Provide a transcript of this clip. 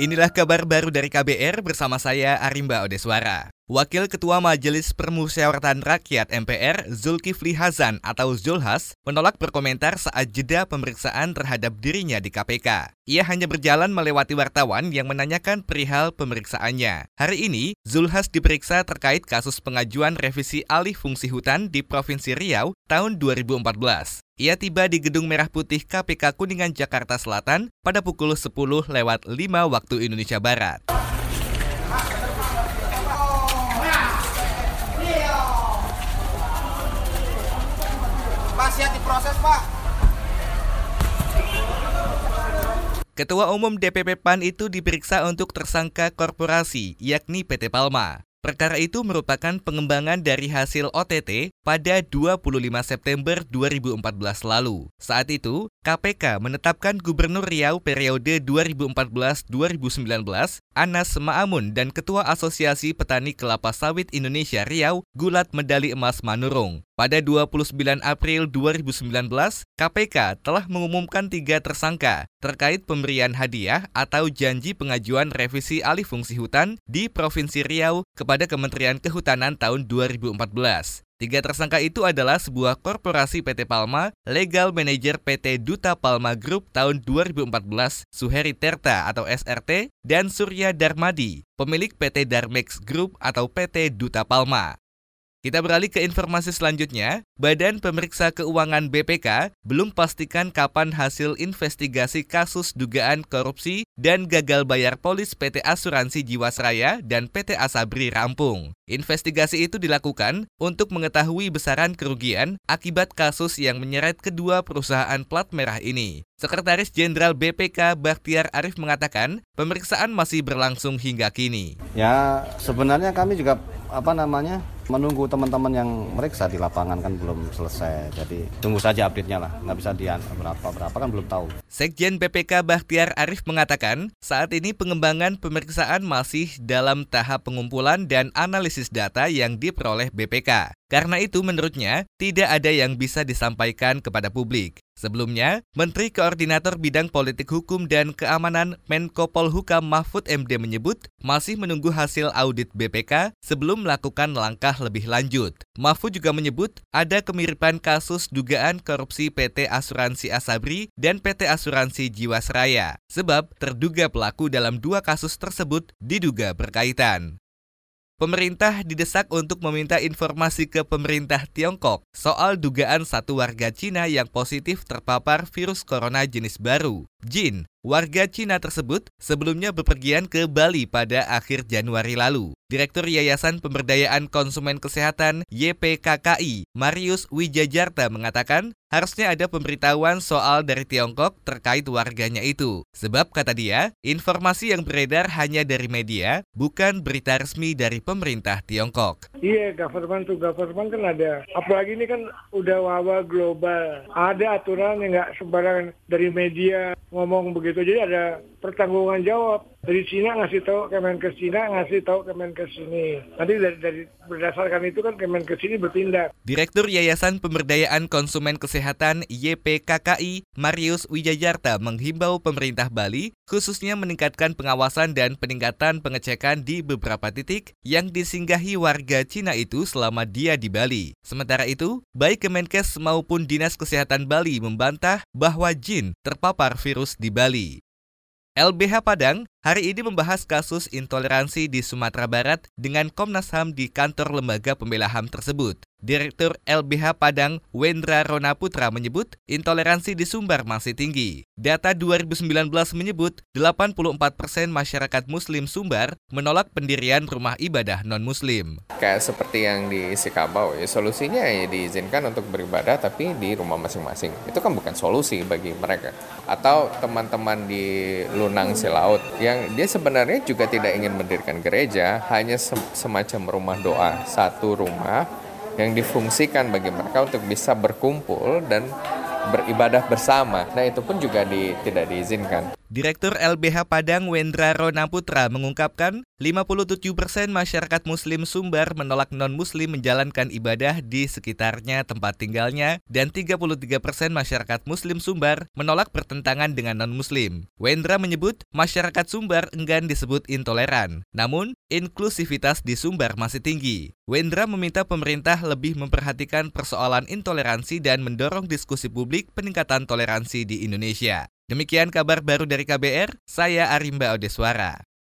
Inilah kabar baru dari KBR bersama saya Arimba Odeswara. Wakil Ketua Majelis Permusyawaratan Rakyat MPR Zulkifli Hazan atau Zulhas menolak berkomentar saat jeda pemeriksaan terhadap dirinya di KPK. Ia hanya berjalan melewati wartawan yang menanyakan perihal pemeriksaannya. Hari ini, Zulhas diperiksa terkait kasus pengajuan revisi alih fungsi hutan di Provinsi Riau tahun 2014. Ia tiba di Gedung Merah Putih KPK Kuningan Jakarta Selatan pada pukul 10 lewat 5 waktu Indonesia Barat. Diproses, Pak. Ketua Umum DPP PAN itu diperiksa untuk tersangka korporasi, yakni PT Palma. Perkara itu merupakan pengembangan dari hasil OTT pada 25 September 2014 lalu. Saat itu, KPK menetapkan Gubernur Riau periode 2014-2019, Anas Ma'amun dan Ketua Asosiasi Petani Kelapa Sawit Indonesia Riau, Gulat Medali Emas Manurung. Pada 29 April 2019, KPK telah mengumumkan tiga tersangka terkait pemberian hadiah atau janji pengajuan revisi alih fungsi hutan di Provinsi Riau kepada Kementerian Kehutanan tahun 2014. Tiga tersangka itu adalah sebuah korporasi PT Palma, legal manager PT Duta Palma Group tahun 2014, Suheri Terta atau SRT, dan Surya Darmadi, pemilik PT Darmex Group atau PT Duta Palma. Kita beralih ke informasi selanjutnya. Badan Pemeriksa Keuangan BPK belum pastikan kapan hasil investigasi kasus dugaan korupsi dan gagal bayar polis PT Asuransi Jiwasraya dan PT Asabri rampung. Investigasi itu dilakukan untuk mengetahui besaran kerugian akibat kasus yang menyeret kedua perusahaan plat merah ini. Sekretaris Jenderal BPK Bakhtiar Arif mengatakan, pemeriksaan masih berlangsung hingga kini. Ya, sebenarnya kami juga apa namanya menunggu teman-teman yang meriksa di lapangan kan belum selesai. Jadi tunggu saja update-nya lah. Nggak bisa dian berapa berapa kan belum tahu. Sekjen BPK Bahtiar Arif mengatakan, saat ini pengembangan pemeriksaan masih dalam tahap pengumpulan dan analisis data yang diperoleh BPK. Karena itu menurutnya tidak ada yang bisa disampaikan kepada publik. Sebelumnya, Menteri Koordinator Bidang Politik Hukum dan Keamanan Menko Polhukam Mahfud MD menyebut masih menunggu hasil audit BPK sebelum melakukan langkah lebih lanjut. Mahfud juga menyebut ada kemiripan kasus dugaan korupsi PT Asuransi Asabri dan PT Asuransi Jiwasraya, sebab terduga pelaku dalam dua kasus tersebut diduga berkaitan. Pemerintah didesak untuk meminta informasi ke pemerintah Tiongkok soal dugaan satu warga Cina yang positif terpapar virus corona jenis baru, Jin. Warga Cina tersebut sebelumnya bepergian ke Bali pada akhir Januari lalu. Direktur Yayasan Pemberdayaan Konsumen Kesehatan YPKKI, Marius Wijajarta mengatakan, harusnya ada pemberitahuan soal dari Tiongkok terkait warganya itu. Sebab kata dia, informasi yang beredar hanya dari media, bukan berita resmi dari pemerintah Tiongkok. Iya, government to government kan ada. Apalagi ini kan udah wabah global. Ada aturan yang nggak sembarangan dari media ngomong begitu gitu. Jadi ada pertanggungan jawab dari Cina ngasih tahu Kemenkes Cina ngasih tahu Kemenkes sini. Nanti dari, dari berdasarkan itu kan Kemenkes ini bertindak. Direktur Yayasan Pemberdayaan Konsumen Kesehatan YPKKI Marius Wijajarta menghimbau pemerintah Bali khususnya meningkatkan pengawasan dan peningkatan pengecekan di beberapa titik yang disinggahi warga Cina itu selama dia di Bali. Sementara itu, baik Kemenkes maupun Dinas Kesehatan Bali membantah bahwa jin terpapar virus di Bali. LBH Padang hari ini membahas kasus intoleransi di Sumatera Barat dengan Komnas HAM di kantor lembaga pembela HAM tersebut. Direktur LBH Padang Wendra Rona Putra menyebut intoleransi di Sumbar masih tinggi. Data 2019 menyebut 84% masyarakat muslim Sumbar menolak pendirian rumah ibadah non-muslim. Kayak seperti yang di Sikabau, ya solusinya ya diizinkan untuk beribadah tapi di rumah masing-masing. Itu kan bukan solusi bagi mereka. Atau teman-teman di Lunang Silaut yang dia sebenarnya juga tidak ingin mendirikan gereja, hanya semacam rumah doa, satu rumah yang difungsikan bagi mereka untuk bisa berkumpul dan beribadah bersama. Nah, itu pun juga di, tidak diizinkan. Direktur LBH Padang Wendra Rona Putra mengungkapkan 57 persen masyarakat muslim Sumbar menolak non-muslim menjalankan ibadah di sekitarnya tempat tinggalnya dan 33 persen masyarakat muslim Sumbar menolak pertentangan dengan non-muslim. Wendra menyebut masyarakat Sumbar enggan disebut intoleran, namun inklusivitas di Sumbar masih tinggi. Wendra meminta pemerintah lebih memperhatikan persoalan intoleransi dan mendorong diskusi publik peningkatan toleransi di Indonesia. Demikian kabar baru dari KBR, saya Arimba Odeswara.